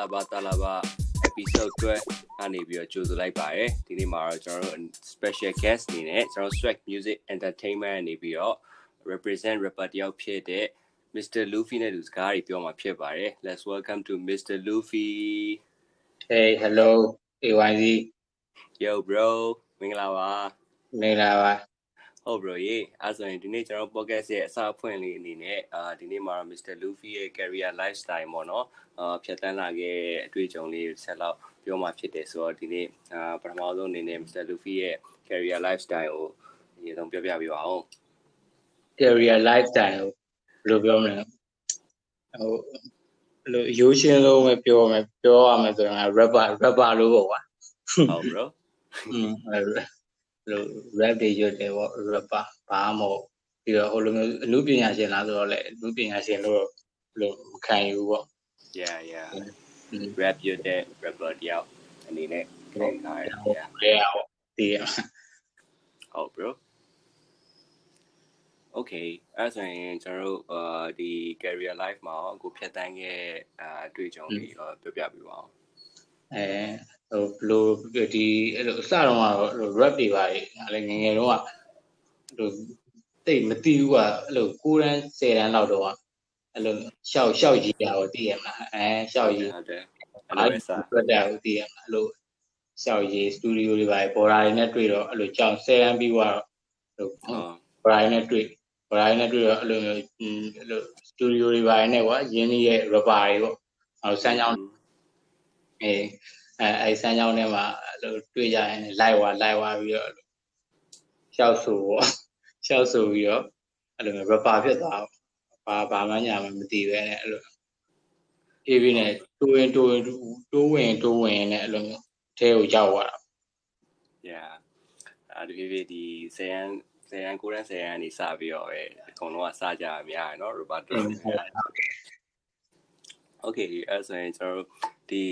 လာဘာတာလာဘာ episode 12ကနေပြီးတော့ကြိုဆိုလိုက်ပါတယ်ဒီနေ့မှာတော့ကျွန်တော်တို့ special guest အနေနဲ့ကျွန်တော် Swag Music Entertainment အနေပြီးတော့ represent rapper တယောက်ဖြစ်တဲ့ Mr. Luffy နဲ့သူစကားတွေပြောမှာဖြစ်ပါတယ် Let's welcome to Mr. Luffy Hey hello AYZ Yo bro မင်္ဂလာပါမင်္ဂလာပါ ဟုတ် bro ရေအဲ့ဆိုရင်ဒီနေ့ကျွန်တော် podcast ရဲ့အစအဖွင့်လေးအနေနဲ့အာဒီနေ့မှာတော့ Mr. Luffy ရဲ့ career lifestyle ပေါ့နော်အာဖြတ်တန်းလာခဲ့အတွေ့အကြုံလေးဆက်လောက်ပြောမှာဖြစ်တယ်ဆိုတော့ဒီနေ့အာပထမဆုံးအနေနဲ့ Mr. Luffy ရဲ့ career lifestyle ကိုအရင်ဆုံးပြောပြပေးပါဦး career lifestyle ကိုဘယ်လိုပြောမလဲဟိုဘယ်လိုရိုးရှင်းဆုံးပဲပြောမယ်ပြောရမယ်ဆိုရင် rapper rapper လို့ပေါ့ကွာဟုတ် bro อืมအဲ့ လို rap တွေရွတ်တယ်ပေါ့ rapper ဘာမှမဟုတ်ပြီးတော့ဟိုလိုမျိုးအမှုပညာရှင်လားဆိုတော့လေအမှုပညာရှင်လို့လို့မခံယူဘူးပေါ့ yeah yeah อืม rap ရတဲ့ rapper တယောက်အနေနဲ့ခံထားရတာ yeah လဲရပေါ့ဒီရဟုတ် bro okay အဲ့ဆိုရင်ကျွန်တော်တို့အာဒီ career life မှာအခုဖြတ်တန်းခဲ့အာအတွေ့အကြုံတွေရောပြောပြပေးပါဦးအဲ ဟိုဘလိုဒီအဲ့လိုအစတော့ကတော့ rap တွေပါလေအဲ့လေငယ်ငယ်တော့ကဟိုတိတ်မသိဘူးကအဲ့လို9တန်း10တန်းလောက်တော့ကအဲ့လိုရှောက်ရှောက်ကြီးတာကိုသိရမလားအဲရှောက်ကြီးဟုတ်တယ်အဲ့အားလိုပဲစားပြတ်တာကိုသိရမလားအဲ့လိုရှောက်ကြီးစတူဒီယိုတွေပါပေါ်တာတွေနဲ့တွေ့တော့အဲ့လိုကြောင်10တန်းပြီးသွားတော့ဟိုဟုတ်ပေါ်တာတွေနဲ့တွေ့ပေါ်တာတွေနဲ့တွေ့တော့အဲ့လိုမျိုးအဲ့လိုစတူဒီယိုတွေပါနဲ့ကွာရင်းနှီးရဲ့ rapper တွေပေါ့အဲ့လိုစမ်းကြောင်းအဲ အဲအဲစမ်းကြောင်းထဲမှာအဲ့လိုတွေ့ကြရင်လိုက်ဝါလိုက်ဝါပြီးတော့ရှောက်ဆိုပေါ့ရှောက်ဆိုပြီးတော့အဲ့လိုမျိုး rapper ဖြစ်သွားဘာဘာမှညာမှမသိပဲနဲ့အဲ့လိုပြေးပြီးနဲ့တိုးရင်တိုးရင်တိုးဝင်တိုးဝင်နဲ့အဲ့လိုမျိုးအဲကိုရောက်သွားတာ yeah အဲ့ဒီဖြစ်ဒီဆယ်ရန်ဆယ်ရန်ကိုရန်ဆယ်ရန်နေစပြီးတော့ပဲအကုန်လုံးကစကြရများရယ်နော် Roberto โอเคအဲ့ဆိုရင်ကျွန်တော်တို့ ဒီ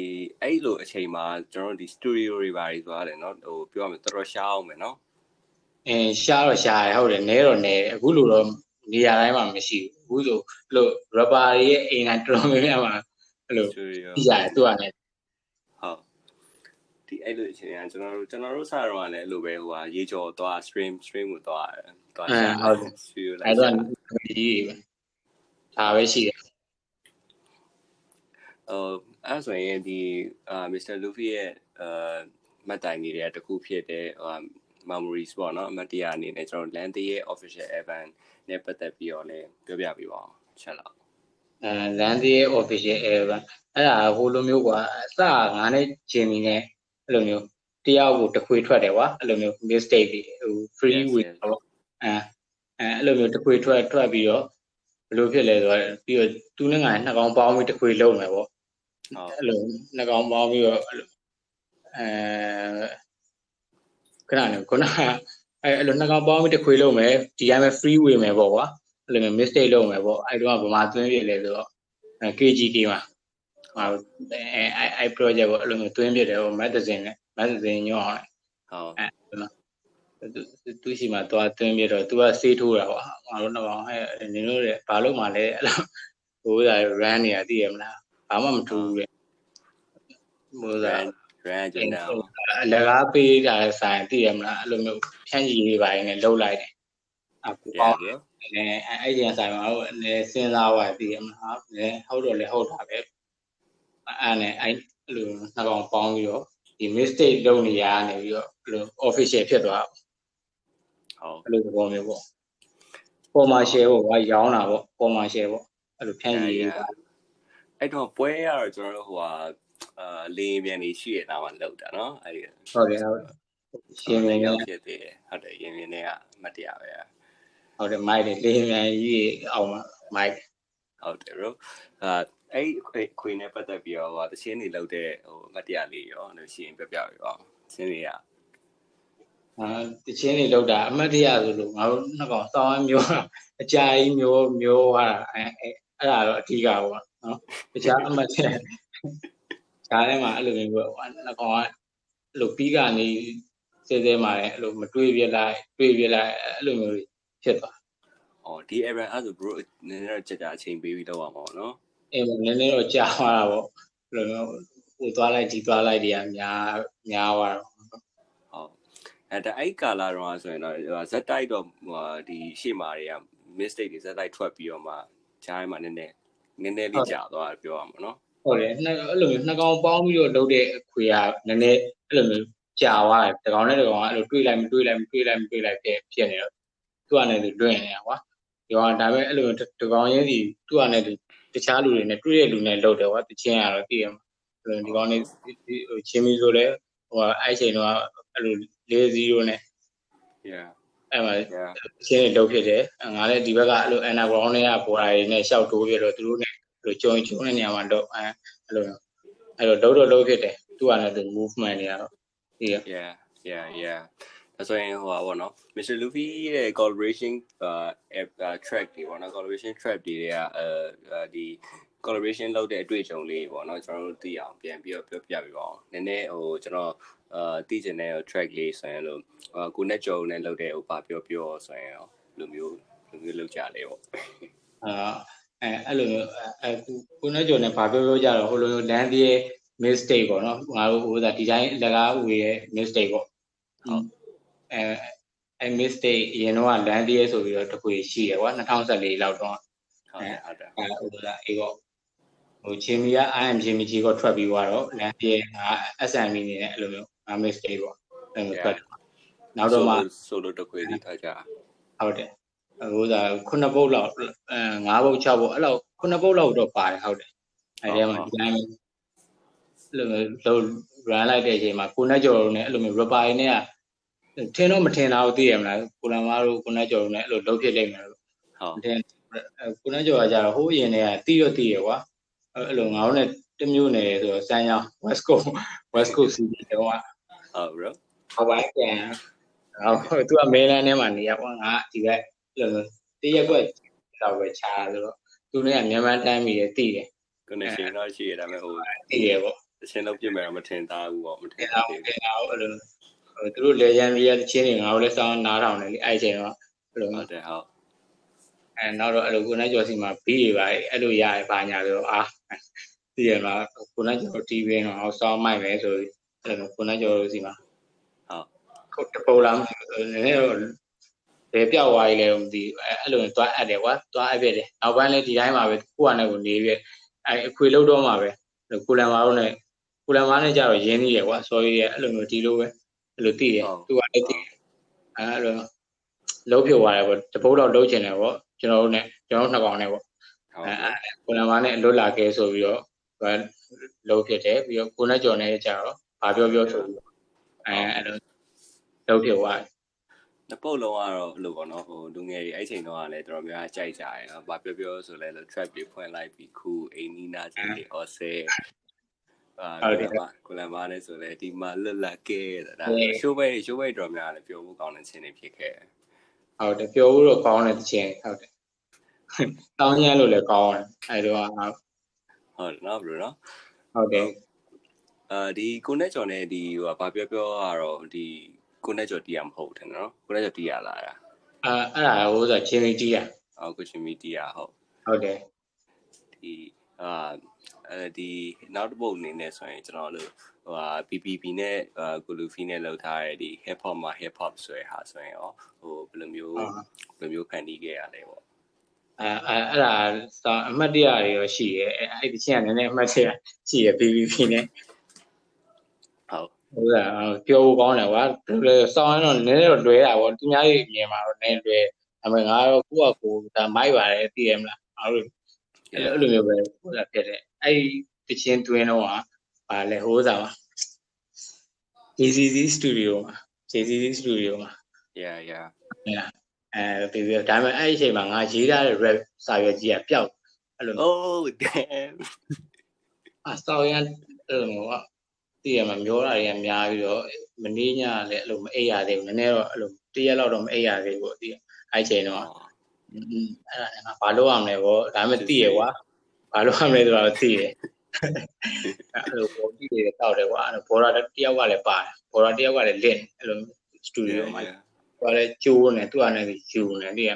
အဲ့လိုအချိန်မှာကျွန်တော်တို့ဒီ studio တွေပါတွေသွားတယ်เนาะဟိုပြောရမယ်တော်တော်ရှားအောင်မယ်เนาะ အင်းရှားတော့ရှားရဟုတ်တယ်နဲတော့နဲတယ်အခုလိုတော့နေရာတိုင်းမှာမရှိဘူးအခုဆိုအဲ့လို rapper တွေရဲ့အိမ်တိုင်းတော်တော်များများမှာအဲ့လို studio ကြည့်ရတယ်သူကလည်း ဟုတ်ဒီအဲ့လိုအချိန်ကကျွန်တော်တို့ကျွန်တော်တို့စတော့ကလည်းအဲ့လိုပဲဟိုဟာရေကြော်သွား stream stream ကိုသွားသွား အဲဟုတ်တယ် studio အဲ့ လိုက် တော့ဒီဒါပဲရှိတယ် ဟို အဲ့ဆိုရင်ဒီအာ Mr. Luffy ရဲ့အာမှတ်တိုင်နေတဲ့တစ်ခုဖြစ်တဲ့ဟို memories ပေါ့နော်အမှတ်တရအနေနဲ့ကျွန်တော် land ရဲ့ official event နဲ့ပတ်သက်ပြီးတော့လည်းပြောပြပေးပါအောင်ချက်လောက်အဲလန်ဒီရဲ့ official air ပါအဲ့ဒါဟိုလိုမျိုးကွာအစငါနဲ့ဂျင်မီနဲ့အဲ့လိုမျိုးတယောက်ကိုတခွေထွက်တယ်ကွာအဲ့လိုမျိုး mistake တွေဟို free week ပေါ့အဲအဲအဲ့လိုမျိုးတခွေထွက်ထွက်ပြီးတော့ဘယ်လိုဖြစ်လဲဆိုတော့ပြီးတော့သူနဲ့ငါနှစ်ကောင်ပေါင်းပြီးတခွေလုံးမယ်ပေါ့ဟုတ် အဲ့လိုနှစ်ကောင်ပေါင်းပြီးတော့အဲ့လိုအဲခဏနေခုနကအဲအဲ့လိုနှစ်ကောင်ပေါင်းပြီးတစ်ခွေလုံးမယ်ဒီတိုင်းပဲ free way မယ်ပေါ့ကွာအဲ့လိုမျိုး mistake လုပ်မယ်ပေါ့အဲ့တော့ဗမာသွင်းပြလဲဆိုတော့အဲ KGK မှာဟာအဲအဲ project ကိုအဲ့လိုမျိုးသွင်းပြတယ်ဟို magazine နဲ့ magazine ညောင်းအောင်ဟုတ်သူသူရှိမှသွားသွင်းပြတော့ तू ကစေးထိုးတာပေါ့ငါတို့တော့ဟဲ့နင်တို့လည်းဘာလို့မှလဲအဲ့လိုဟိုက run နေတာသိရမလား ဘာမှမထူးဘူးလေဟိုက grand grand ကျွန်တော်အလကားပေးတာဆိုင်သိရမလားအဲ့လိုမျိုးဖြန့်ကြီးလေးပိုင်းနဲ့လှုပ်လိုက်တယ်အခုရပေါ့တယ်အဲအဲ့ဒီဆိုင်မှာဟိုလည်းစဉ်းစားသွားသိရမလားလဲဟုတ်တော့လဲဟုတ်တာပဲအဲ့နဲ့အဲ့လိုနှစ်ကောင်ပေါင်းပြီးတော့ဒီ mistake လုပ်နေရနေပြီးတော့အဲ့လို official ဖြစ်သွားဟုတ်အဲ့လိုသဘောမျိုးပေါ့ပေါ်မှာ share ပေါ့ကွာရောင်းတာပေါ့ပေါ်မှာ share ပေါ့အဲ့လိုဖြန့်ကြီးလေးပါ အဲ့တော့ပွဲကတော့ကျွန်တော်တို့ဟိုဟာအာလေမြန်နေရှိရတာမှလောက်တာနော်အဲ့ဒီဟုတ်ကဲ့ဟုတ်ရှင်မြန်ရောက်ဖြစ်သေးတယ်ဟုတ်တယ်ရင်မြန်နေကမတရားပဲဟုတ်တယ်မိုက်တယ်လေမြန်ကြီးအောင်မိုက်ဟုတ်တယ်ရောအာအဲ့ခွေနဲ့ပတ်သက်ပြီးတော့ဟိုတချင်းနေလောက်တဲ့ဟိုမတရားလေးရောလို့ရှင်ပြပြပြီးတော့ချင်းတွေကအာတချင်းတွေလောက်တာအမတ်တရားဆိုလို့ငါတို့နှစ်ကောင်စောင်းမျိုးအကြာကြီးမျိုးမျိုးဟာအဲအဲ့ဒါတော့အဓိကပေါ့ နော်တခြားအမတ်တရဈာထဲမှာအဲ့လိုမျိုးပေါ့နှစ်ကောင်ကအဲ့လိုပြီးကနေစဲစဲမှာလည်းအဲ့လိုမတွေးပြလိုက်တွေးပြလိုက်အဲ့လိုမျိုးဖြစ်သွားဟောဒီ error အဲ့ဆို bro နည်းနည်းတော့ကြာကြာအချိန်ပေးပြီးတော့ပါမှာပေါ့နော်အေးနည်းနည်းတော့ကြာသွားတာပေါ့ဘယ်လိုမျိုးဟိုသွားလိုက်ဒီသွားလိုက်တွေကများများသွားတော့ဟုတ်အဲ့ဒါအဲ့ကာလာတော့ဆိုရင်တော့ဇက်တိုက်တော့ဒီရှေ့မှာတွေက mistake တွေဇက်တိုက်ထွက်ပြီးတော့မှဂျိုင်းမှာနည်းနည်း နည်းနည်းလေးကြာသွားပြောရမှာနော်ဟုတ်တယ်နှစ်အဲ့လိုမျိုးနှစ်ကောင်ပေါင်းပြီးတော့လုပ်တဲ့အခွေကနည်းနည်းအဲ့လိုမျိုးကြာသွားတယ်တကောင်နဲ့တကောင်ကအဲ့လိုတွေးလိုက်မတွေးလိုက်မတွေးလိုက်မတွေးလိုက်ဖြစ်ဖြစ်နေတော့သူကလည်းလွင့်နေတာကွာဒီကောင်ဒါပေမဲ့အဲ့လိုတကောင်ရင်းစီသူကလည်းတခြားလူတွေနဲ့တွေးတဲ့လူနဲ့လုပ်တယ်ကွာတချင်းကတော့သိရမှာအဲ့လိုဒီကောင်နေဟိုချင်းမီဆိုလဲဟိုအဲ့ချိန်တော့အဲ့လို4-0နဲ့ yeah အဲ့မှာ yeah ချင်းတွေလုပ်ဖြစ်တယ်ငါလည်းဒီဘက်ကအဲ့လို underground တွေကပေါ်လာတွေနဲ့ရှောက်တိုးပြတော့သူတို့နဲ့အဲ့လိုကြုံကြုံတဲ့နေရာမှာတော့အဲ့လိုအဲ့လိုလုပ်တော့လုပ်ဖြစ်တယ်သူကလည်း movement တွေကတော့ဒီ yeah yeah yeah ဒါဆိုရင်ဟိုပါဗောနော် Mr. Luffy ရဲ့ collaboration အာ track တွေဗောနော် collaboration track တွေကအဲဒီ collaboration လုပ်တဲ့အတွေ့အကြုံလေးပေါ့နော်ကျွန်တော်တို့သိအောင်ပြန်ပြီးတော့ပြောပြပြပါအောင်နည်းနည်းဟိုကျွန်တော်အာသိချင်တဲ့ track လေးဆိုရင်လို့ကိုနဲ့ကြုံနဲ့လုပ်တဲ့ဟိုပါပြောပြောဆိုရင်ရောလူမျိုးလူမျိုးလုပ်ကြလေပေါ့အာအဲအဲ့လိုမျိုးအဲကိုနဲ့ကြုံနဲ့ဗာပြောပြောကြတော့ဟိုလိုမျိုး land ရဲ့ mistake ပေါ့နော်ငါတို့ဟိုဒါဒီဇိုင်းလကားဦးရဲ့ mistake ပေါ့ဟုတ်အဲအဲ mistake အရင်တော့ land ရဲ့ဆိုပြီးတော့တခွေရှိရကွာ2014လောက်တော့ဟုတ်တယ်ဟုတ်တယ်အဲဟိုဒါအေးပေါ့ ဟိုချင်းမီက IM ချင်းမီကြီးကိုထွက်ပြီးသွားတော့ land ရဲ့ငါ SME နေနဲ့အဲ့လိုမျိုးငါ mistake ပေါ့အဲ့လိုထွက်နောက်တော့မှဆိုလိုတခွေစီထားကြဟုတ်တယ်ဟိုဒါခုနှစ်ပုတ်လောက်အဲ၅ပုတ်၆ပုတ်အဲ့လောက်ခုနှစ်ပုတ်လောက်တော့ပါတယ်ဟုတ်တယ်အဲ့ဒီမှာဒီတိုင်းအဲ့လိုလုံး run လိုက်တဲ့အချိန်မှာကိုနဲ့ကြော်တို့နဲ့အဲ့လိုမျိုး rapper တွေနဲ့ကထင်တော့မထင်တာကိုသိရမလားကိုလန်မားတို့ကိုနဲ့ကြော်တို့နဲ့အဲ့လိုလုံးဖြစ်လိမ့်မယ်လို့ဟုတ်မထင်ကိုနဲ့ကြော်ကကြတော့ဟိုးအရင်တည်းကတီးရတီးရကွာ အဲ့လိုငါတို့နဲ့တမျိုးနေဆိုတော့စမ်းရောင်း West Coast West Coast City တော့ဟုတ် bro ဟောပါပြန်ဟိုသူကမေလန်ထဲမှာနေရကွာငါဒီဘက်အဲ့လိုတရက်ကွက်တော့ပဲခြားဆိုတော့သူနဲ့ကမြန်မာတိုင်းမိတယ်တည်တယ် connection တော့ရှိရဒါပေမဲ့ဟိုတည်တယ်ပေါ့အချင်းလုံးပြစ်မယ်တော့မထင်သားဘူးပေါ့မထင်အဲ့သားတော့သေးဘူးအဲ့တော့အဲ့လိုဟိုသူတို့လေဂျန်ရီရချင်းတွေငါတို့လည်းစောင်းနားထောင်တယ်လေအဲ့ချိန်တော့အဲ့လိုဟုတ်တယ်ဟုတ်အဲနောက်တော့အဲ့လိုကိုနိုင်ကျော်စီမှာဘီးတွေပါအဲ့လိုရရပါညာဆိုတော့အာ တည်ရမှာကိုနိုင်ကျော် TV တော့စောင်းမိုက်မယ်ဆိုအဲ့လိုကိုနိုင်ကျော်စီမှာဟုတ်ခုတ်တပုံလားနည်းနည်းတော့ဘယ်ပြောက်သွားပြီလဲမသိဘူးအဲ့လိုသွားအပ်တယ်ကွာသွားအပ်ပြတယ်နောက်ပိုင်းလည်းဒီတိုင်းမှာပဲကိုကနဲ့ကိုနေပြအဲ့အခွေလောက်တော့မှာပဲကိုလန်မာတို့နဲ့ကိုလန်မာနဲ့ကြတော့ရင်းနှီးရကွာဆော်ရီရအဲ့လိုမျိုးဒီလိုပဲအဲ့လိုသိတယ်သူကလည်းသိတယ်အဲ့လိုလုံးဖြစ်သွားတယ်ပေါ့တပုတ်တော့လုံးချင်တယ်ပေါ့ကျွန်တော်တို့နဲ့ကျွန်တော်တို့နှစ်ကောင်နဲ့ပေါ့ဟုတ်အဲ ကိုလန်မာနဲ့လွတ်လာခဲ့ဆိုပြီးတော့လုံးဖြစ်တယ်ပြီးတော့ကိုနဲ့ကျော်နဲ့ကြတော့ဘာပြောပြောဆိုပြီးအဲအဲ့လိုလုံးဖြစ်သွားတယ်နပုတ်လုံးကတော့လို့ပေါ့နော်ဟိုလူငယ်တွေအဲ့ချိန်တော့ကလည်းတော်တော်များများကြိုက်ကြတယ်နော်။ဘာပြောပြောဆိုလဲလို့ trap တွေဖွင့်လိုက်ပြီးခုအိမ်နီးနားချင်းတွေ offset အာကိုလမကိုလမနဲ့ဆိုလဲဒီမှာလွတ်လပ်ကဲဒါရှိုးပဲရှိုးပဲတော်များလည်းပြောဖို့ကောင်းတဲ့ချင်းတွေဖြစ်ခဲ့တယ်ဟုတ်တယ်ပြောဖို့တော့ကောင်းတယ်တချင်ဟုတ်တယ် တောင်းရလို့လည်းကောင်းတယ်အဲဒါက။ဟုတ်တယ်နော်ဘလို့နော်ဟုတ်တယ်။အာဒီကိုနဲ့ကျော်နဲ့ဒီဟိုဘာပြောပြောကတော့ဒီကိုနဲ့ကျော်တီးရမဟုတ်တယ်နော်။ကိုနဲ့ကျော်တီးရလာတာအဲအဲ့ဒါဟိုဆိုချင်းမီကြီးอ่ะ။အော်ကိုချင်းမီတီးရဟုတ်ဟုတ်တယ်ဒီအာအဲဒီနောက်တစ်ပုတ်အနေနဲ့ဆိုရင်ကျွန်တော်တို့ဟိုဟာ PPP နဲ့အာကိုလူဖီနဲ့လောက်ထားတဲ့ဒီ hip hop မှာ hip hop ဆိုရဟာဆိုရင်ရောဟိုဘယ်လိုမျိုးဘယ်လိုမျိုးဖန်တီးခဲ့ရလဲပေါ့ အဲအဲအဲ့ဒါစာအမှတ်တရတွေရောရှိရဲအဲအဲ့ဒီချင်းကနည်းနည်းအမှတ်တရရှိရဲ PPP နဲ့ဟုတ်ဟိုကပြောဖို့ကောင်းတယ်ကွာစောင်းရင်တော့နည်းနည်းတော့လွဲတာပေါ့သူများကြီးမြင်မှာတော့နည်းလွဲဒါပေမဲ့ငါတော့ကိုယ့်အကိုဒါမိုက်ပါတယ်သိရမလားငါတို့အဲ့လိုမျိုးပဲဟိုကဖြစ်တယ်အဲ့ဒီတချင်းတွင်းတော့ဟာလဲဟိုးစားပါ JCC Studio မှာ JCC Studio မှာ yeah yeah အဲပြီးပြီးဒါပေမဲ့အဲ့ဒီအချိန်မှာငါရေးထားတဲ့ rap စာရွက်ကြီးကပျောက်အဲ့လို oh damn အစောင်းရန်အဲ့လိုမျိုးကတည်ရမှာမျောတာတွေကများပြီးတော့မနေညလည်းအဲ့လိုမအိပ်ရသေးဘူးနည်းနည်းတော့အဲ့လိုတရက်လောက်တော့မအိပ်ရသေးဘူးတည်အဲ့ချိန်တော့အဲ့ဒါနဲ့ငါဘာလုပ်ရမလဲပေါ့ဒါပေမဲ့တည်ရကွာဘာလုပ်ရမလဲဆိုတော့တည်ရအဲ့လိုပေါ်တည်ရတောက်တယ်ကွာအဲ့ဘောရာတယောက်ကလည်းပါတယ်ဘောရာတယောက်ကလည်းလင့်အဲ့လိုစတူဒီယိုမှာ သူကလည်းကျိုးနေသူကလည်းယူနေတည်ရ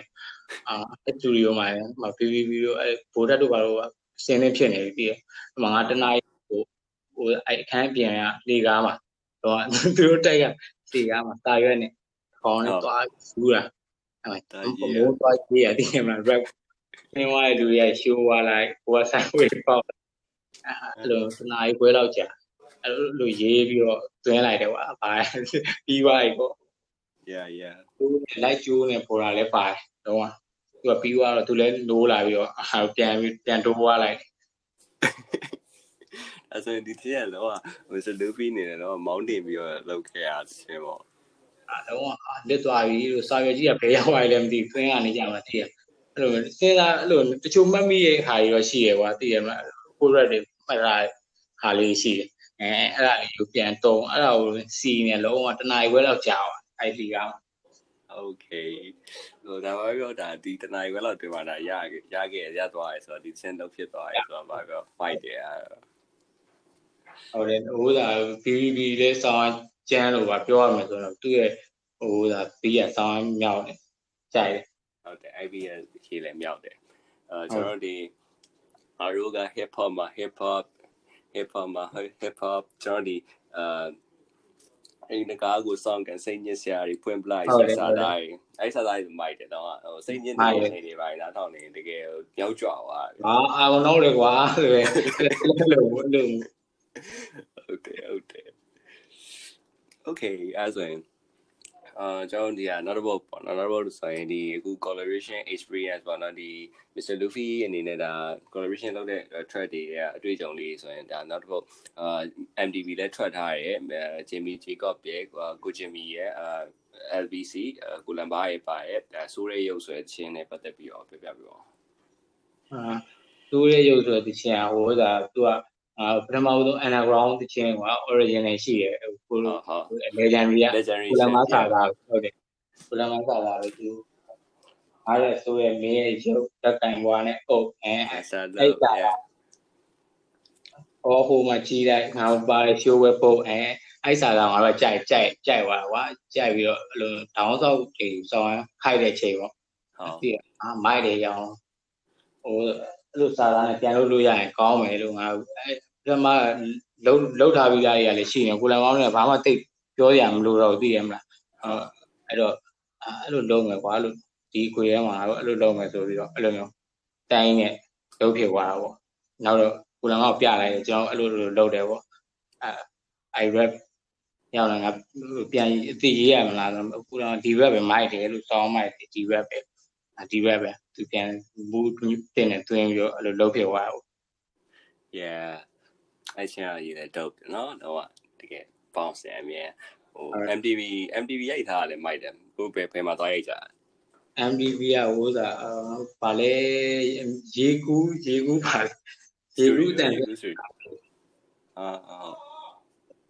အာစတူဒီယိုမှာမ PPP တို့အဲ့ဘိုးဓာတ်တို့ဘာလို့အစင်းနဲ့ဖြစ်နေပြီပြီးရအမှငါတနားဟိုဟိုအဲ့အခန်းပြင်ကလေကားမှာတော့သူတို့တိုက်ကလေကားမှာတာရွက်နဲ့ခေါင်းနဲ့သွားစူးတာအဲ့မိုးသွားကြည့်ရတည်ရမှာ rap သင်သွားတဲ့လူတွေကရှိုးသွားလိုက်ဟိုကဆိုင်ဝေးပေါက်အဲ့လိုတနားကြီးခွဲလောက်ကြာအဲ့လိုရေးပြီးတော့တွင်းလိုက်တယ်ကွာဘာပြီးသွားပြီပေါ့ yeah yeah သူလိုက်ကျိုးနေပေါ်တာလည်းပါတယ်တော့သူကပြီးသွားတော့သူလည်းလိုးလာပြီးတော့အာပြန်ပြီးပြန်တိုးသွားလိုက်အဲ့ဆိုဒီတစ်ရက်တော့ဟိုစလူဖီနေတယ်တော့မောင်းတင်ပြီးတော့လောက်ခဲ့ရချင်းပေါ့အဲတော့လစ်သွားပြီလို့စာရွက်ကြီးကဘယ်ရောက်သွားလဲမသိဘူးတွင်းကနေကြမှာသိရအဲ့လိုစဉ်းစားအဲ့လိုတချို့မှတ်မိရဲ့ဟာတွေတော့ရှိရကွာသိရမလားကိုရက်တွေမှတ်တာဟာလေးရှိတယ်အဲအဲ့ဒါလေးကိုပြန်တုံးအဲ့ဒါကိုစီနေလုံးဝတနားရွယ်လောက်ကြာသွားအဲ့ ဒီက okay ဟိုဒါမှမဟုတ်ဒါဒီတနိုင်ခွဲလောက်တွေ့မှာဒါရရခဲ့ရသွားရဲဆိုတော့ဒီချင်းတော့ဖြစ်သွားရဲဆိုတော့ဘာပြော fight တယ်အဲ့ဟုတ်တယ်ဟိုဒါ BBB လေးစောင်းကျန်းလို့ပါပြောရမယ်ဆိုတော့သူ့ရဲ့ဟိုဒါပြီးရစောင်းမြောက်တယ်ကြိုက်တယ်ဟုတ်တယ် IBS ခေလည်းမြောက်တယ်အဲကျွန်တော်ဒီအရိုးက hip hop မှာ hip hop hip hop မှာ hip hop ကျွန်တော်ဒီအဲ အိမ်တကားကိုစောင့်ကန်စိတ်ညစ်စရာတွေဖွင့်ပလိုက်ဆက်စားတိုင်းအဲ့စားတိုင်းမိုက်တယ်တော့ဟိုစိတ်ညစ်နေနေနေပါလားထောင်းနေတကယ်ပြောက်ကြွားသွားအာအာတော့လေကွာဆိုရယ်လို့လို့ဟုတ်တယ်ဟုတ်တယ် okay အဲ့ဆိုရင် အာကျွန်တော်ဒီကနောက်တစ်ပုတ်ပေါ့နော်နောက်တစ်ပုတ်ဆိုရင်ဒီအခု collaboration experience ပေါ့နော်ဒီ Mr. Luffy အနေနဲ့ဒါ collaboration လုပ်တဲ့ track တွေကအတွေ့အကြုံလေးဆိုရင်ဒါနောက်တစ်ပုတ်အာ MTV လည်းထွက်ထားရဲ Jimmy Jacob ရဲ့ကို Jimmy ရဲ့အာ LBC ကိုလန်ဘာရဲ့ပါရဲ့ဆိုးရဲရုပ်ဆွဲခြင်းနဲ့ပတ်သက်ပြီးတော့ပြပြပြပါအာသူ့ရဲ့ရုပ်ဆိုတဲ့ချင်းဟိုဒါသူက အာပထမဆုံး underground တချင်းက original ရှိတယ်ဟိုဟုတ်ဟုတ် legendary က legendary ကုလမစာသားဟုတ်တယ်ကုလမစာသားပဲသူအားရဆိုရဲ့မင်းရဲ့ရုပ်တက်ကင်ဘွားနဲ့အုပ်အဲဆက်လို့ yeah အော်ဟိုမှာကြီးလိုက်ငါပါရှိုးဝဲပုတ်အဲအဲ့စာသားငါတော့ကြိုက်ကြိုက်ကြိုက်သွားကွာကြိုက်ပြီးတော့အဲ့လိုတောင်းဆောက်ချိန်ဆောင်းခိုက်တဲ့ချိန်ပေါ့ဟုတ်ဒီအာမိုက်တယ်ရောင်းဟို အဲ့လိုစာသားနဲ့ပြန်လုပ်လို့ရရင်ကောင်းမယ်လို့ငါအဲ့ဒီမှာလုံးလုံးထားပြီးသားတွေကလည်းရှိနေကိုလံကောင်းနဲ့ဘာမှတိတ်ပြောရမလို့တော့သိရမလားဟုတ်အဲ့တော့အဲ့လိုလုံးမယ်ကွာလို့ဒီခွေထဲမှာအဲ့လိုလုံးမယ်ဆိုပြီးတော့အဲ့လိုမျိုးတိုင်းနဲ့လုံးဖြစ်သွားတာပေါ့နောက်တော့ကိုလံကောင်းပြလိုက်တယ်ကျွန်တော်အဲ့လိုလိုလုံးတယ်ပေါ့အဲ i rap ရောက်လာငါပြန်အသိရေးရမလားကိုလံဒီ rap ပဲမိုက်တယ်လို့စောင်းမိုက်တယ်ဒီ rap ပဲ ဒီ rap ပဲသူပြန်ဘူးတင်နေတွင်းပြီးတော့အဲ့လိုလုံးဖြစ်သွားတာပေါ့ yeah အဲ့ချင်းအရေးလည်း dope နော်တော့တကယ် bounce အမြဲဟို MTV MTV ရိုက်ထားတယ်မိုက်တယ်ကိုပဲဖယ်မှာသွားရိုက်ကြ MDB ကဟိုသာဗာလဲရေကူးရေကူးပါရေကူးတန်အာအာ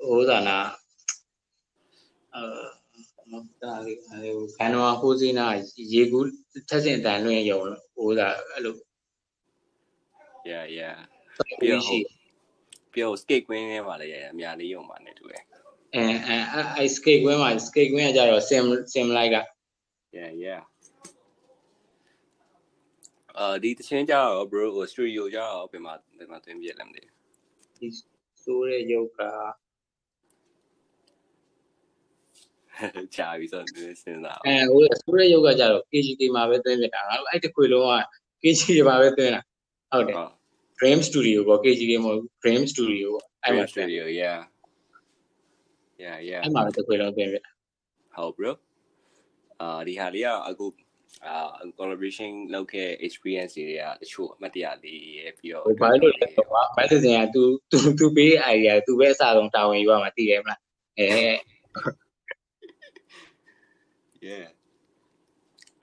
ဟိုသာနာအဲ ဒါလေးဟိုခန္ဓာဟိုစီနာရေကူးထက်စင်တန်လွင့်ရုံဟိုသာအဲ့လို yeah yeah ပြီးရှိပြော skate queen ထဲမှာလည်းရအများလေးယုံပါနဲ့တူတယ်အဲအဲအဲ skate ကွင်းမှာ skate ကွင်းကကြတော့ sim sim like က yeah yeah အာဒီတချင်းကြတော့ bro ဟို studio ကြတော့ပြင်မှာပြင်မှာတွင်းပြက်လည်းမသိဒီဆိုးတဲ့ရုပ်က ဘူး ကြာပြီဆိုတော့စဉ်းစား အဲဟိုဆိုးတဲ့ရုပ်ကကြတော့ KGK မှာပဲသွင်းပြတာငါတို့အဲ့တခွေလုံးက KGK မှာပဲသွင်းတာဟုတ်တယ် ဟုတ် Dream Studio ပေါ့ KGK မဟုတ် Dream Studio ပေါ့အဲ့မှာ studio yeah yeah yeah အဲ့မှာပဲတစ်ခွေလုံးပြင်ပြ ဟုတ် bro အာဒီဟာလေးကအခုအာ collaboration လုပ်ခဲ့ experience တွေကတချို့အမှတ်တရလေးရပြီးတော့ ဟိုဘာလို့လဲကွာမက်ဆေ့က तू तू तू ပေး idea तू ပဲအစားဆုံးတာဝန်ယူရမှာသိတယ်မလားအဲ yeah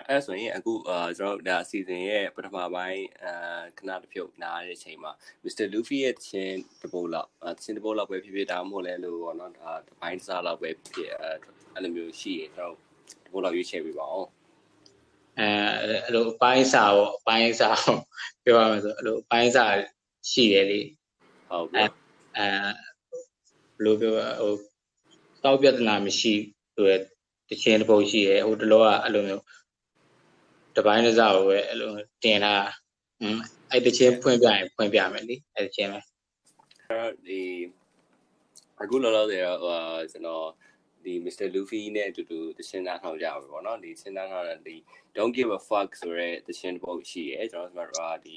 အဲ့ဆိုရင်အခုအာကျွန်တော်တို့ဒါ season ရဲ့ပထမပိုင်းအာခဏတစ်ဖြုတ်နားတဲ့အချိန်မှာ Mr. Luffy ရဲ့ချင်းတပုတ်လောက်အချင်းတပုတ်လောက်ပဲဖြစ်ဖြစ်ဒါမှမဟုတ်လဲလို့ပေါ့နော်ဒါတစ်ပိုင်းစားလောက်ပဲဖြစ်ဖြစ်အဲအဲ့လိုမျိုးရှိရင်ကျွန်တော်တပုတ်လောက်ရွေးချယ်ပေးပါအောင်အဲအဲ့လိုအပိုင်းစာပေါ့အပိုင်းစာပေါ့ပြောရမယ်ဆိုအဲ့လိုအပိုင်းစာရှိတယ်လေဟုတ်အဲပြီအဲဘယ်လိုပြောဟိုတောက်ပြဿနာမရှိဆိုရ တခြင်းတစ်ပုတ်ရှိတယ်ဟိုတလောကအဲ့လိုမျိုးတပိုင်းတစ်စားကိုပဲအဲ့လိုတင်တာဟွန်းအဲ့တချင်းဖွင့်ပြရင်ဖွင့်ပြမယ်လေအဲ့တချင်းပဲအဲ့တော့ဒီအခုလောလောဆယ်တော့ဟိုကျွန်တော်ဒီ Mr. Luffy နဲ့အတူတူတခြင်းသားထောင်ကြပါပေါ့နော်ဒီစဉ်းသားထောင်တဲ့ဒီ Don't give a fuck ဆိုရဲတခြင်းတစ်ပုတ်ရှိရဲကျွန်တော်တို့ကဒီ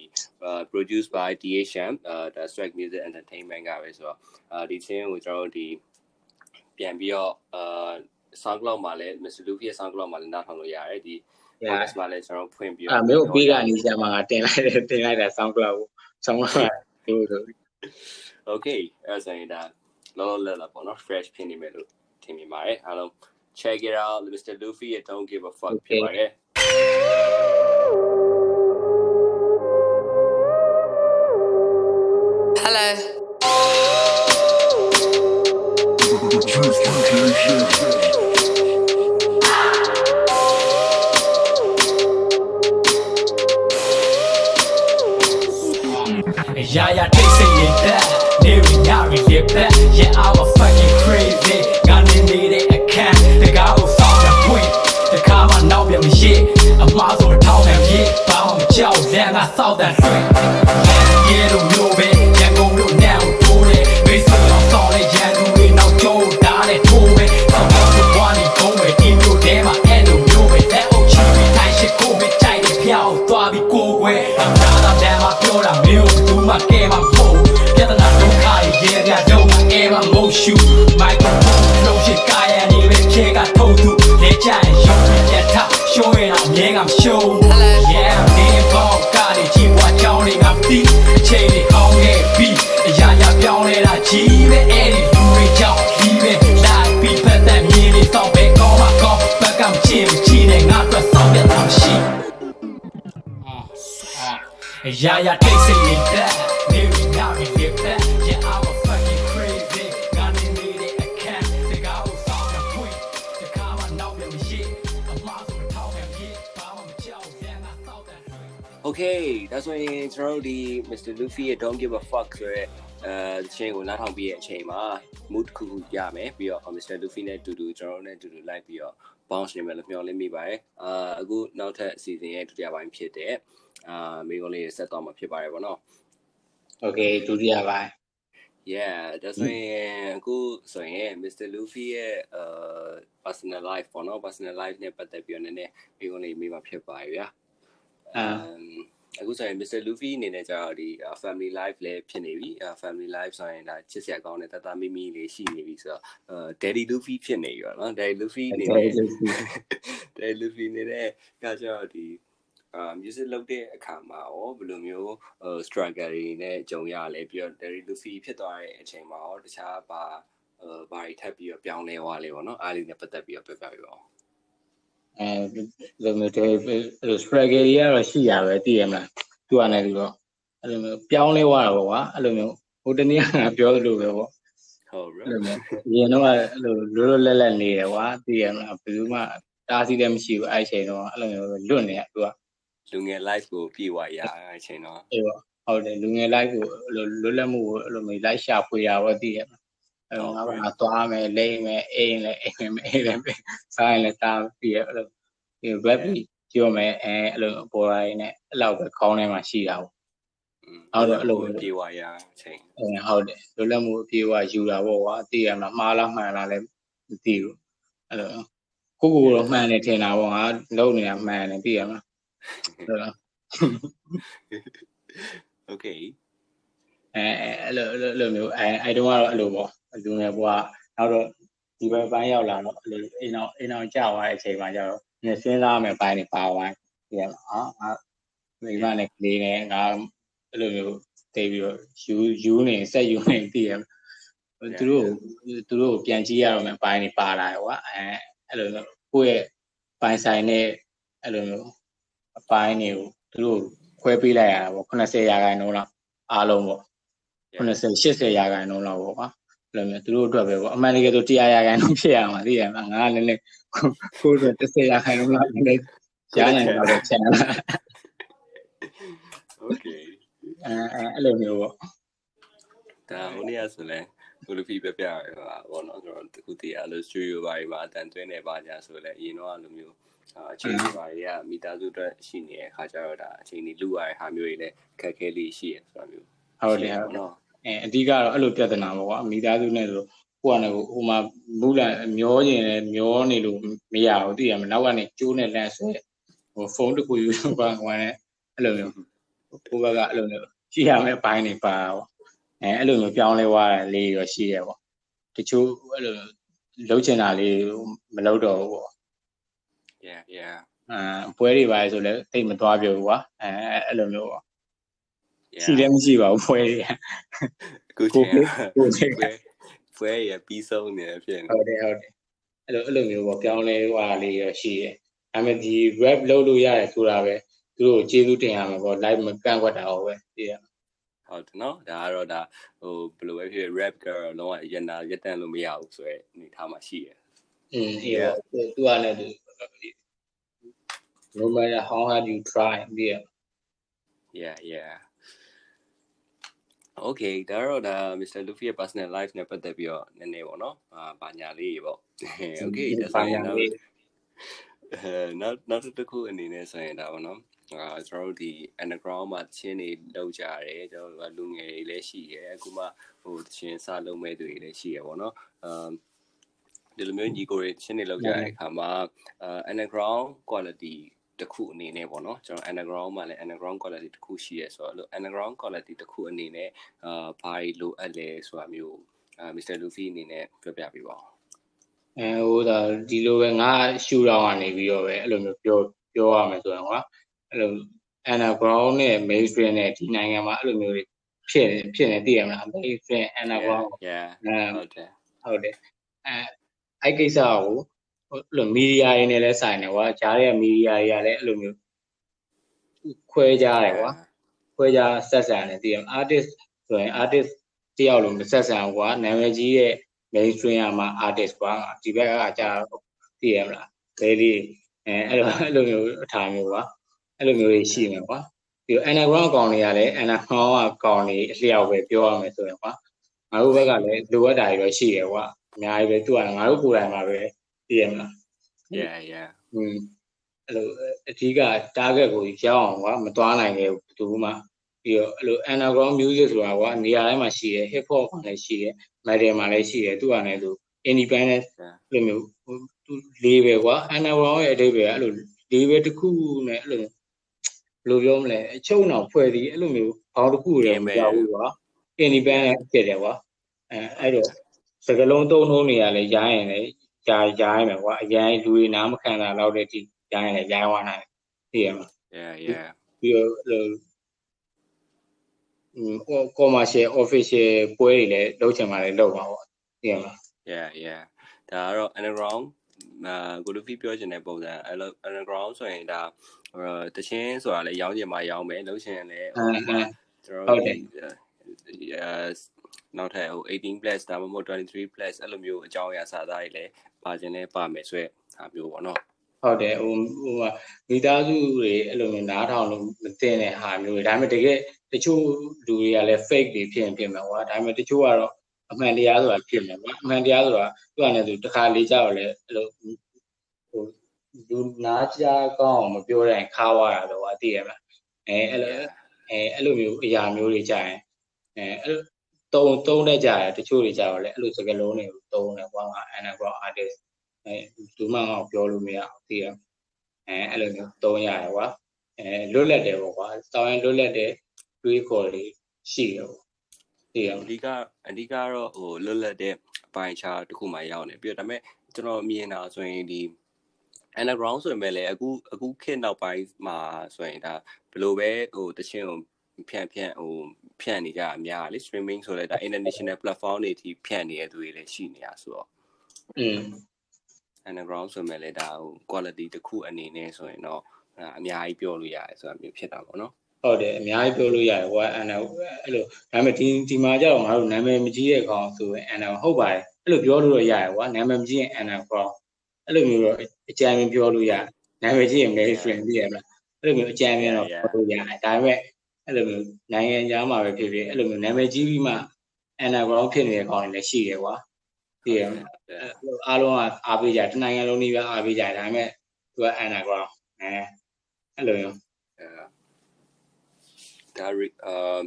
produced by DHM အဲဒါ Strike Music Entertainment ကပဲဆိုတော့အဲဒီချင်းကိုကျွန်တော်တို့ဒီပြန်ပြီးတော့အာ SoundCloud မှာလည်း Mr. Luffy ရဲ့ SoundCloud မှာလည်းနားထောင်လို့ရတယ်ဒီ podcast မှာလည်းကျွန်တော်ဖွင့်ပြီး အဲ့မျိုးပေးကနေဆရာမကတင်လိုက်တယ်တင်လိုက်တာ SoundCloud ကို SoundCloud ကိုတို့ Okay အဲ့ဆိုရင်ဒါလောလောလတ်လတ်ပေါ့နော် fresh ဖြစ်နေမယ်လို့ထင်မိပါတယ်အားလုံး check it out Mr. Luffy at don't give a fuck ဖြစ်ပါတယ် Hello. Yeah, yeah, they say it that. Never not really that. Yeah, I'm a fucking crazy. Got me need it, I can't. The guy who saw the point. The car man now be shit. A muscle town and shit. Bound me chow, then I saw that shit. Yeah, yeah, don't know it. Yeah, go Yeah, yeah, they say it that. Maybe not really that. Yeah, I'm a fucking crazy. Got me need it, I can't. The guy who saw the point. The karma now be me shit. I'm lost on the talk and shit. But I'm a child, then I saw that. Okay ဒါဆိုရင်ကျွန်တော်တို့ဒီ Mr. Luffy ရဲ့ Don't give a fuck ဆိုရဲ အဲချင်းကိုနားထောင်ပြီးရဲ့အချိန်မှာ mood တစ်ခုခုရမယ်ပြီးတော့ Mr. Luffy နဲ့အတူတူကျွန်တော်တို့နဲ့အတူတူလိုက်ပြီးတော့ bounce နေမယ်လို့မျှော်လင့်မိပါတယ်အာအခုနောက်ထပ်အစီအစဉ်ရဲ့ဒုတိယပိုင်းဖြစ်တဲ့အာမိကုန်းလေးဆက်တော့မှာဖြစ်ပါတယ်ဗောနော် Okay ဒုတိယပိုင်း Yeah ဒါဆိုရင်အခုဆိုရင် Mr. Luffy ရဲ့အာ personal life ပေါ့နော် personal life နဲ့ပတ်သက်ပြီးတော့နည်းနည်းမိကုန်းလေးမိမှာဖြစ်ပါရဲ့ဗျာအာ အခုဆိုရင် Mr. Luffy အနေနဲ့ကျတော့ဒီ family life လည်းဖြစ်နေပြီ family life ဆိုရင်ဒါချစ်စရာကောင်းတဲ့တတမိမိလေးရှိနေပြီဆိုတော့အဲ Daddy Luffy ဖြစ်နေပြီပေါ့နော် Daddy Luffy အနေနဲ့ Daddy Luffy အနေနဲ့ကကျတော့ဒီအာ music လုပ်တဲ့အခါမှာရောဘယ်လိုမျိုးဟို struggle တွေနဲ့ကြုံရလဲပြီးတော့ Daddy Luffy ဖြစ်သွားတဲ့အချိန်မှာရောတခြားပါအဲဘာတွေထပ်ပြီးတော့ပြောင်းလဲသွားလဲပေါ့နော်အားလေးနဲ့ပတ်သက်ပြီးတော့ပြောပြပြပါဦး အဲလိုမျိုးတွေအဲ့လို struggle တွေကတော့ရှိရပဲသိရမလားသူကလည်းဒီတော့အဲ့လိုမျိုးပြောင်းလဲသွားတာပေါ့ကွာအဲ့လိုမျိုးဟိုတနေ့ကပြောသလိုပဲပေါ့ဟုတ်ပြီအဲ့လိုမျိုးအရင်တော့အဲ့လိုလွတ်လွတ်လပ်လပ်နေတယ်ကွာသိရမလားဘယ်သူမှတားဆီးလည်းမရှိဘူးအဲ့ချိန်တော့အဲ့လိုမျိုးလွတ်နေရသူကလူငယ် life ကိုပြေဝရတဲ့အချိန်တော့အေးပေါ့ဟုတ်တယ်လူငယ် live ကိုအဲ့လိုလွတ်လပ်မှုကိုအဲ့လိုမျိုး live ရှာဖွေရတော့သိရမလား အဲ့တော့ငါကငါသွားမယ်လိမ့်မယ်အိမ်လည်းအိမ်မယ်အိမ်လည်းစားရင်လည်းစားပြီးရအဲ့လိုဒီ web ပြောမယ်အဲအဲ့လိုပေါ်လာရင်လည်းအဲ့လောက်ပဲခေါင်းထဲမှာရှိတာပေါ့ဟုတ်တယ်အဲ့လိုပဲပြေဝရအချိန်အဲဟုတ်တယ်လွတ်လပ်မှုအပြည့်အဝယူတာပေါ့ကွာသိရမလားမှားလားမှန်လားလည်းမသိဘူးအဲ့လိုကိုကိုတော့မှန်တယ်ထင်တာပေါ့ငါလုံးနေတာမှန်တယ်သိရမလားဟုတ်လား Okay အဲအဲ့လိုအဲ့လိုမျိုးအဲအဲ့တုန်းကတော့အဲ့လိုပေါ့ လူငယ်ဘွားနောက်တော့ဒီဘက်ပိုင်းရောက်လာတော့အဲ့လိုအိမ်အောင်အိမ်အောင်ကြာသွားတဲ့အချိန်မှာကျတော့နည်းစဉ်းစားမယ်ပိုင်းနေပါဝိုင်းဒီကအာငါမိမနဲ့ကလေးနဲ့ငါအဲ့လိုမျိုးတိတ်ပြီးတော့ယူယူနေဆက်ယူနေတည်ရသူတို့သူတို့ပြန်ကြည့်ရတော့မယ်ပိုင်းနေပါလာရောကွာအဲအဲ့လိုမျိုးကိုယ့်ရဲ့ပိုင်းဆိုင်နဲ့အဲ့လိုမျိုးအပိုင်းတွေကိုသူတို့ခွဲပေးလိုက်ရတာပေါ့80ရာခိုင်နှုန်းလောက်အားလုံးပေါ့90 80ရာခိုင်နှုန်းလောက်ပေါ့ကွာအဲ့ လိုမျိုးသူတို့အတွက်ပဲပေါ့အမှန်တကယ်ဆို100ရာခိုင်နှုန်းဖြစ်ရမှာသိရမှာငါကလည်းလည်းကိုယ်တို့30ရာခိုင်နှုန်းလောက်လည်းရနိုင်တော့ချင်လာ Okay အဲအဲ့လိုမျိုးပေါ့ဒါဟိုနေ့ကဆိုလဲကိုလူဖီပြပြရပါဘောနော်ကျွန်တော်တခုတည်းအဲ့လို studio ဘာတွေမှာအတန်သွင်းနေပါကြဆိုလဲအရင်တော့အဲ့လိုမျိုးအာအချိန်တွေပါတွေကမိသားစုအတွက်ရှိနေတဲ့အခါကျတော့ဒါအချိန်တွေလူရတဲ့ဟာမျိုးတွေလည်းခက်ခဲလေးရှိရဆိုတာမျိုးဟုတ်တယ်ဟုတ်တယ်နော် အဲအဓိကတော့အဲ့လိုပြဿနာပေါ့ကွာမိသားစုနဲ့ဆိုကိုကလည်းဟိုမှာမူလာမျောကျင်လည်းမျောနေလို့မရဘူးသိရမလားနောက်ကနေကျိုးနဲ့လန့်ဆွဲဟိုဖုန်းတစ်ခုယူတော့ကွာကွာနဲ့အဲ့လိုမျိုးကိုဘက်ကအဲ့လိုမျိုးကြည့်ရမယ့်အပိုင်းတွေပါပေါ့အဲအဲ့လိုမျိုးပြောင်းလဲသွားတာလေးရောရှိရပေါ့တချို့အဲ့လိုလှုပ်ချင်တာလေးမလှုပ်တော့ဘူးပေါ့ yeah yeah အဲပွဲတွေပါလေဆိုလည်းတိတ်မသွားပြဘူးကွာအဲအဲ့လိုမျိုးပေါ့ yeah ရှိလည်းမရှိပါဘူးပွဲတွေအခုကိုချိန်ကိုကိုပွဲပွဲရပြီးဆုံးနေဖြစ်နေဟုတ်တယ်ဟုတ်တယ်အဲ့လိုအဲ့လိုမျိုးပေါ့ပြောင်းလဲသွားလေးရရှိတယ်ဒါပေမဲ့ဒီ rap လုပ်လို့ရတယ်ဆိုတာပဲသူတို့ကျေးဇူးတင်ရမှာပေါ့ live မကန့်ကွက်တာဟုတ်ပဲသိရဟုတ်တယ်နော်ဒါကတော့ဒါဟိုဘယ်လိုပဲဖြစ် rap ကတော့လုံးဝရနာရက်တန့်လို့မရဘူးဆိုရဲအနေထားမှာရှိရอืมအေးပေါ့သူသူကလည်းသူ no matter how hard you try သိရ yeah yeah okay ဒါတော့ဒါ Mr. Luffy ရဲ့ personal life နဲ့ပတ်သက်ပြီးတော့နည်းနည်းပေါ့နော်အာဘာညာလေးပေါ့ okay ဒါဆိုရင်တော့အဲနောက်နောက်တစ်ခုအနေနဲ့ဆိုရင်ဒါပေါ့နော်အာကျွန်တော်တို့ဒီ underground မှာချင်းနေလောက်ကြရတယ်ကျွန်တော်တို့လူငယ်တွေလည်းရှိတယ်အခုမှဟိုချင်းစလုံးမဲ့တွေလည်းရှိရပေါ့နော်အမ်ဒီလိုမျိုးညီကိုတွေချင်းနေလောက်ကြတဲ့အခါမှာအာ underground quality တစ်ခုအနေနဲ့ပေါ့နော်ကျွန်တော် underground မှာလည်း underground quality တစ်ခုရှိရဲဆိုတော့အဲ့လို underground quality တစ်ခုအနေနဲ့အာဘာတွေလိုအပ်လဲဆိုတာမျိုးအာ Mr. Luffy အနေနဲ့ပြောပြပေးပါဦးအဲဟိုဒါဒီလိုပဲငါရှူတောင်းကနေပြီးတော့ပဲအဲ့လိုမျိုးပြောပြောရမယ်ဆိုရင်ကွာအဲ့လို underground နဲ့ mainstream နဲ့ဒီနိုင်ငံမှာအဲ့လိုမျိုးတွေဖြစ်နေဖြစ်နေသိရမလား mainstream underground yeah အဲဟုတ်တယ်ဟုတ်တယ်အဲအဲ့ကိစ္စကိုဟိုအဲ့ လိုမီဒီယာတွေနဲ့လည်းဆိုင်တယ်ကွာဂျားရဲ့မီဒီယာတွေကလည်းအဲ့လိုမျိုးခွဲကြတယ်ကွာခွဲကြဆက်ဆံတယ်သိရမလား artist ဆိုရင် artist တယောက်လုံးမဆက်ဆံဘူးကွာနာမည်ကြီးရဲ့ mainstream ကမှ artist ကွာဒီဘက်ကကြာသိရမလားဘယ်လေးအဲအဲ့လိုအဲ့လိုမျိုးအထားမျိုးကွာအဲ့လိုမျိုးတွေရှိမယ်ကွာဒီ underground အကောင်တွေကလည်း underground အကောင်တွေအလျောက်ပဲပြောရမယ်ဆိုရင်ကွာငါတို့ဘက်ကလည်းလိုအပ်တာတွေတော့ရှိတယ်ကွာအများကြီးပဲသူကငါတို့ကိုယ်တိုင်မှာပဲ သိရမလား yeah yeah อืมအဲ့လိုအဓိက target ကိုရောက်အောင်ကွာမသွားနိုင်ခဲ့ဘူးဘယ်သူမှပြီးတော့အဲ့လို underground music ဆိုတာကွာနေရာတိုင်းမှာရှိတယ် hip hop မှာလည်းရှိတယ် metal မှာလည်းရှိတယ်သူကလည်းသူ independent yeah အဲ့လိုမျိုးဟိုသူ label ကွာ underground ရဲ့အဓိပ္ပာယ်ကအဲ့လို label တစ်ခုနဲ့အဲ့လိုဘယ်လိုပြောမလဲအချုပ်အောင်ဖွဲ့ပြီးအဲ့လိုမျိုးဘောင်းတစ်ခုလည်းမကြောက်ဘူးကွာ independent ဖြစ်တယ်ကွာအဲအဲ့တော့စကလုံးသုံးလုံးနေရလဲရိုင်းရင်လည်း ကြာရိုင်းမယ်ကွာအရင်လူတွေနားမခံတာတော့တဲ့ဒီရိုင်းရင်လည်းရိုင်းသွားနိုင်သိရမှာ yeah yeah ပြီးတော့အဲ့လိုอืม commercial official ပွဲတွေလည်းလုပ်ချင်မှလည်းလုပ်ပါပေါ့သိရမှာ yeah yeah ဒါကတော့ underground အာကိုလူဖီပြောချင်တဲ့ပုံစံအဲ့လို underground ဆိုရင်ဒါဟိုတချင်းဆိုတာလည်းရောင်းချင်မှရောင်းမယ်လုံးချင်လည်းဟိုအဲအဲကျွန်ဟုတော်တ်တယ်ဒီအဲ နောက်ထပ်ဟို18 plus ဒါမှမဟုတ်23 plus အဲ့လိုမျိုးအကြောင်းအရာစာသားတွေလည်းပါခြင်းနဲ့ပါမယ်ဆိုရက်ဟာမျိုးပေါ့နော်ဟုတ်တယ်ဟိုဟိုမိသားစုတွေအဲ့လိုမျိုးနားထောင်လို့မသိတဲ့ဟာမျိုးတွေဒါပေမဲ့တကယ်တချို့လူတွေကလည်း fake တွေဖြစ်ရင်ဖြစ်မှာကွာဒါပေမဲ့တချို့ကတော့အမှန်တရားဆိုတာဖြစ်မှာကွာအမှန်တရားဆိုတာသူကလည်းသူတစ်ခါလေးကြောက်လဲအဲ့လိုဟိုလူနားကြားကောင်းအောင်မပြောတဲ့ခါဝါတာတော့အသိရမလားအဲအဲ့လိုအဲအဲ့လိုမျိုးအရာမျိုးတွေကြာရင်အဲအဲ့ လိုတုံးတုံးတဲ့ကြာတယ်တချို့တွေကြာတော့လေအဲ့လိုစကားလုံးတွေကိုတုံးတယ်ကွာငါ anagram artist အဲသူမှငါ့ကိုပြောလို့မရဘူးသိရမလားအဲအဲ့လိုမျိုးသုံးရတယ်ကွာအဲလွတ်လပ်တယ်ပေါ့ကွာတောင်းရင်လွတ်လပ်တဲ့တွေးခေါ်လေးရှိတယ်ပေါ့သိရမအဓိကအဓိကတော့ဟိုလွတ်လပ်တဲ့အပိုင်းခြားတစ်ခုမှရောက်နေပြီးတော့ဒါပေမဲ့ကျွန်တော်မြင်တာဆိုရင်ဒီ underground ဆိုရင်ပဲလေအခုအခုခေတ်နောက်ပိုင်းမှာဆိုရင်ဒါဘယ်လိုပဲဟိုတချင်းကိုဖြန့်ဖြန့်ဟို ဖြန့်နေကြအများလေ streaming ဆိုလဲဒါ international platform တွေထိဖြန့်နေတဲ့သူတွေလည်းရှိနေတာဆိုတော့อืม underground ဆိုမဲ့လေဒါဟို quality တစ်ခုအနေနဲ့ဆိုရင်တော့အဲအများကြီးပြောလို့ရတယ်ဆိုတာမျိုးဖြစ်တာပေါ့နော်ဟုတ်တယ်အများကြီးပြောလို့ရတယ်ကွာအဲ့တော့အဲ့လိုဒါပေမဲ့ဒီဒီမှာကျတော့ငါတို့နာမည်မကြီးတဲ့ကောင်ဆိုရင်အန်နာဟုတ်ပါတယ်အဲ့လိုပြောလို့တော့ရတယ်ကွာနာမည်မကြီးရင်အန်နာကောင်အဲ့လိုမျိုးတော့အကြံဉာဏ်ပြောလို့ရတယ်နာမည်ကြီးရင် very friend သိရမလားအဲ့လိုမျိုးအကြံဉာဏ်တော့ပြောလို့ရတယ်ဒါပေမဲ့ အဲ့လိုမျိုးနိုင်ငံခြားမှာပဲဖြစ်ဖြစ်အဲ့လိုမျိုးနာမည်ကြီးပြီးမှအန်နာကောင်ဖြစ်နေတဲ့ကောင်တွေလည်းရှိတယ်ကွာသိရမလားအားလုံးကအားပေးကြတနိုင်ငံလုံးကြီးပဲအားပေးကြဒါပေမဲ့သူက underground အဲအဲ့လိုမျိုးဒါရီအာ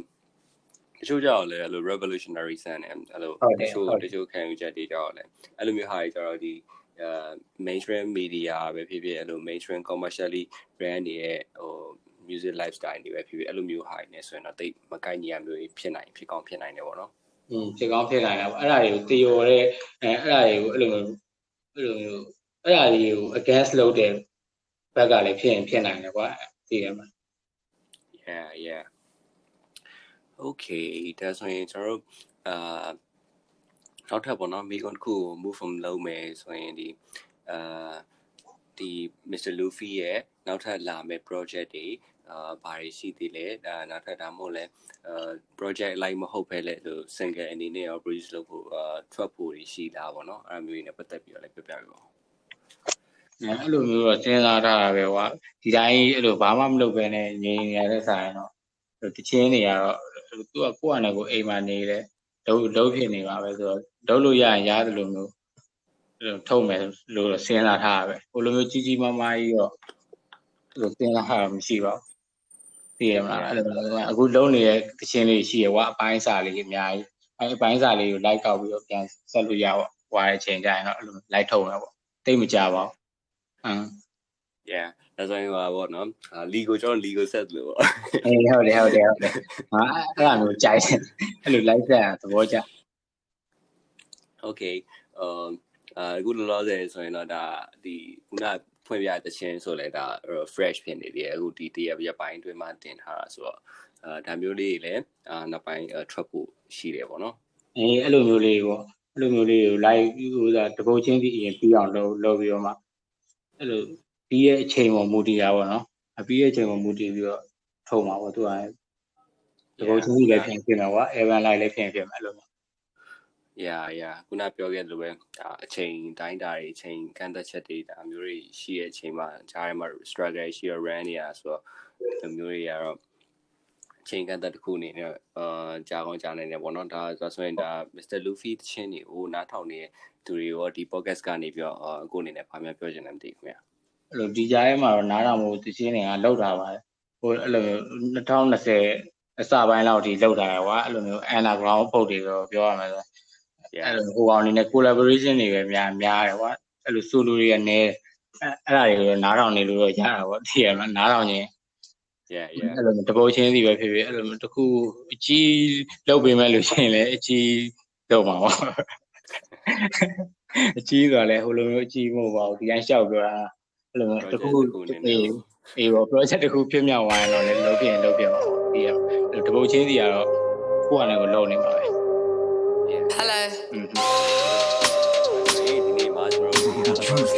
တချို့ကြောက်လဲအဲ့လို revolutionary sound နဲ့အဲ့လိုတချို့တချို့ခံယူချက်တွေကြောက်လဲအဲ့လိုမျိုးဟာတွေကျတော့ဒီအာ mainstream media ပဲဖြစ်ဖြစ်အဲ့လို mainstream commercially brand တွေရဲ့ဟို music lifestyle တွေပဲဖြစ်ဖြစ်အဲ့လိုမျိုးဟာတွေနဲ့ဆိုရင်တော့တိတ်မကိုက်ညီရမျိုးဖြစ်နိုင်ဖြစ်ကောင်းဖြစ်နိုင်တယ်ပေါ့နော်อืมဖြစ်ကောင်းဖြစ်နိုင်တာပေါ့အဲ့ဒါတွေကိုတည်ရော်တဲ့အဲအဲ့ဒါတွေကိုအဲ့လိုမျိုးအဲ့လိုမျိုးအဲ့ဒါတွေကို against လုပ်တဲ့ဘက်ကလည်းဖြစ်ရင်ဖြစ်နိုင်တယ်ကွာသိရမှာ yeah yeah okay ဒါဆိုရင်ကျွန်တော်တို့အာနောက်ထပ်ပေါ့နော်မိကွန်တစ်ခုကို move from လုပ်မယ်ဆိုရင်ဒီအာ ဒီ Mr. Luffy ရဲ့နောက်ထပ်လာမယ့် project တွေအာဘာတွေရှိသေးလဲဒါနောက်ထပ်ဒါမှမဟုတ်လဲအာ project လိုက်မဟုတ်ပဲလေဆို single အနေနဲ့ရော produce လုပ်ဖို့အာထွက်ဖို့တွေရှိတာပေါ့နော်အဲ့လိုမျိုးတွေနဲ့ပတ်သက်ပြီးတော့လည်းပြပြပြပါဦးအဲ့လိုမျိုးတော့စဉ်းစားထားတာပဲကွာဒီတိုင်းအဲ့လိုဘာမှမလုပ်ပဲနဲ့ငြိမ်နေရတဲ့ဆိုင်တော့တချင်းတွေကတော့သူကကိုယ့်အနေကိုအိမ်မှာနေတယ်လုံးလုံးဖြစ်နေပါပဲဆိုတော့လုံးလို့ရရင်ရတယ်လို့မျိုးအဲ့လို ထုတ်မယ်လို့စဉ်းစားထားတာပဲဟိုလိုမျိုးကြီးကြီးမားမားကြီးတော့အဲ့လိုစဉ်းစားထားတာမရှိပါဘူးသိရမလားအဲ့လိုအခုလုံးနေတဲ့တချင်းလေးရှိရကွာအပိုင်းစာလေးအများကြီးအဲ့အပိုင်းစာလေးကိုလိုက်ကောက်ပြီးတော့ပြန်ဆက်လို့ရပါဟွာတဲ့အချိန်ကျရင်တော့အဲ့လိုလိုက်ထုတ်မှာပေါ့တိတ်မကြပါဘူးအမ် yeah ဒါဆိုရင်ဟိုပါပေါ့နော်အာ legal ကျွန်တော် legal set လို့ပေါ့အေးဟုတ်တယ်ဟုတ်တယ်ဟုတ်တယ်ဟာအဲ့ဒါမျိုးကြိုက်တယ်အဲ့လို live ဆက်သဘောကျ okay အာအခုလောလောဆယ်ဆိုရင်တော့ဒါဒီခုနဖွင့်ပြတဲ့ချင်းဆိုလဲဒါ fresh ဖြစ်နေတယ်အခုဒီတရရက်ပိုင်းအတွင်းမှာတင်ထားတာဆိုတော့အာဒါမျိုးလေးတွေလည်းအာနောက်ပိုင်းထွက်ဖို့ရှိတယ်ပေါ့နော်အေးအဲ့လိုမျိုးလေးပေါ့အဲ့လိုမျိုးလေးကို live ဟိုဒါတပုတ်ချင်းစီအရင်ပြီးအောင်လုပ်လုပ်ပြီးတော့မှအဲ့လိုပြီးရဲ့အချိန်ပေါ်မူတည်တာပေါ့နော်အပြီးရဲ့အချိန်ပေါ်မူတည်ပြီးတော့ထုံမှာပေါ့သူကတပုတ်ချင်းစီလည်းပြင်ပြင်မှာကွာ Evan live လည်းပြင်ပြင်မှာအဲ့လိုမျိုး yeah yeah ခုနပြောခဲ့သလိုပဲဒါအချိန်တိုင်းတာတွေအချိန်ကန့်သက်ချက်တွေဒါမျိုးတွေရှိတဲ့အချိန်မှာဂျားထဲမှာ struggle ရှိရ run နေရဆိုတော့ဒီမျိုးတွေကတော့အချိန်ကန့်သက်တစ်ခုအနေနဲ့အာကြာကောင်းကြာနိုင်တယ်ပေါ့နော်ဒါဆိုရင်ဒါ Mr. Luffy တချင်းတွေဟိုနားထောင်နေတဲ့သူတွေရောဒီ podcast ကနေပြီးတော့အခုအနေနဲ့ဘာမှပြောချင်တယ်မသိဘူးခင်ဗျာအဲ့လိုဒီကြားထဲမှာတော့နားတော်မူတချင်းတွေကလောက်တာပါတယ်ဟိုအဲ့လိုမျိုး2020အစပိုင်းလောက်ထိလောက်တာကွာအဲ့လိုမျိုး underground ပုတ်တွေတော့ပြောရမယ်ဆို အဲ့လိုဟိုအောင်နေနဲ့ collaboration တွေပဲများများတယ်ကွာအဲ့လို solo တွေကနေအဲ့အဲ့ဒါတွေကိုနားထောင်နေလို့တော့ရတာပေါ့သိရမလားနားထောင်ရင် yeah yeah အဲ့လိုတပုတ်ချင်းစီပဲဖြစ်ဖြစ်အဲ့လိုတခုအကြီးလောက်ပေးမဲ့လို့ရှိရင်လည်းအကြီးလောက်မှာပေါ့အကြီးဆိုတာလည်းဟိုလိုမျိုးအကြီးမဟုတ်ပါဘူးဒီတိုင်းရှောက်ပြောတာအဲ့လိုမျိုးတခုအေးအေးပေါ့ project တခုဖြစ်မြောက်သွားရင်တော့လည်းလုပ်ပြရင်လုပ်ပြပါဘူးဒီရတပုတ်ချင်းစီကတော့ကိုယ့်အနေကိုလုပ်နေပါပဲ yeah Hello. อืมဒီနေ့မှာကျွန်တော်တို့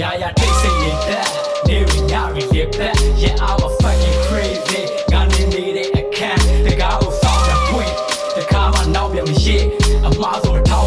ရာရာတိတ်ဆိတ်ရင်တက်နေရညရီလစ်သက် Yeah I'm a fucking crazy ငါနေနေတဲ့အခန်းတကားကိုစောင့်တဲ့ပွင့်တကားမှနောက်ပြန်မရစ်အမားဆိုထောင်း